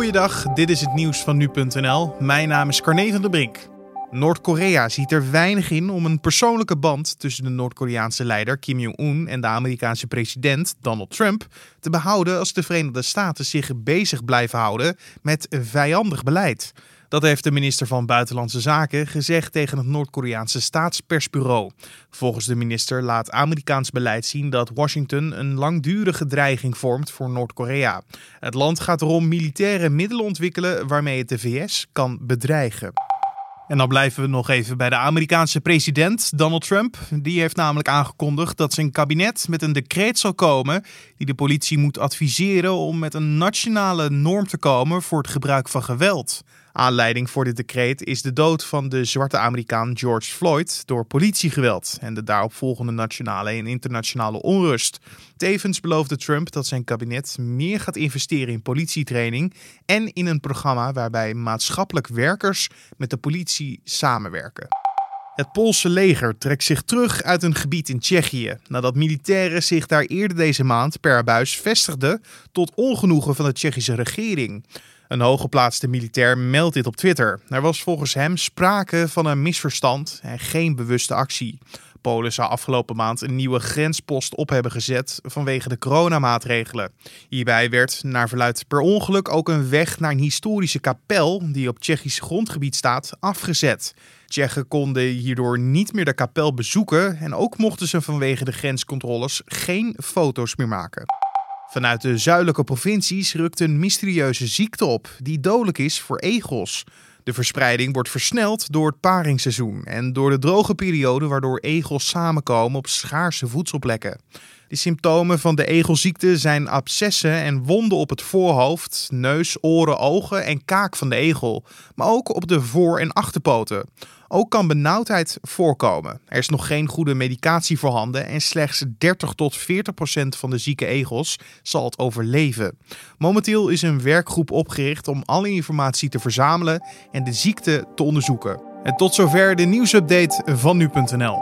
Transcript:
Goeiedag, dit is het nieuws van nu.nl. Mijn naam is Carne van der Brink. Noord-Korea ziet er weinig in om een persoonlijke band tussen de Noord-Koreaanse leider Kim Jong-un en de Amerikaanse president Donald Trump te behouden als de Verenigde Staten zich bezig blijven houden met vijandig beleid. Dat heeft de minister van Buitenlandse Zaken gezegd tegen het Noord-Koreaanse staatspersbureau. Volgens de minister laat Amerikaans beleid zien dat Washington een langdurige dreiging vormt voor Noord-Korea. Het land gaat erom militaire middelen ontwikkelen waarmee het de VS kan bedreigen. En dan blijven we nog even bij de Amerikaanse president Donald Trump. Die heeft namelijk aangekondigd dat zijn kabinet met een decreet zal komen die de politie moet adviseren om met een nationale norm te komen voor het gebruik van geweld. Aanleiding voor dit decreet is de dood van de zwarte Amerikaan George Floyd door politiegeweld en de daaropvolgende nationale en internationale onrust. Tevens beloofde Trump dat zijn kabinet meer gaat investeren in politietraining en in een programma waarbij maatschappelijk werkers met de politie samenwerken. Het Poolse leger trekt zich terug uit een gebied in Tsjechië nadat militairen zich daar eerder deze maand per buis vestigden tot ongenoegen van de Tsjechische regering. Een hooggeplaatste militair meldt dit op Twitter. Er was volgens hem sprake van een misverstand en geen bewuste actie. Polen zou afgelopen maand een nieuwe grenspost op hebben gezet vanwege de coronamaatregelen. Hierbij werd naar verluid per ongeluk ook een weg naar een historische kapel die op Tsjechisch grondgebied staat afgezet. Tsjechen konden hierdoor niet meer de kapel bezoeken en ook mochten ze vanwege de grenscontroles geen foto's meer maken. Vanuit de zuidelijke provincies rukt een mysterieuze ziekte op die dodelijk is voor egels. De verspreiding wordt versneld door het paringsseizoen en door de droge periode waardoor egels samenkomen op schaarse voedselplekken. De symptomen van de egelziekte zijn abscessen en wonden op het voorhoofd, neus, oren, ogen en kaak van de egel, maar ook op de voor- en achterpoten. Ook kan benauwdheid voorkomen. Er is nog geen goede medicatie voorhanden en slechts 30 tot 40 procent van de zieke egels zal het overleven. Momenteel is een werkgroep opgericht om alle informatie te verzamelen en de ziekte te onderzoeken. En tot zover de nieuwsupdate van nu.nl.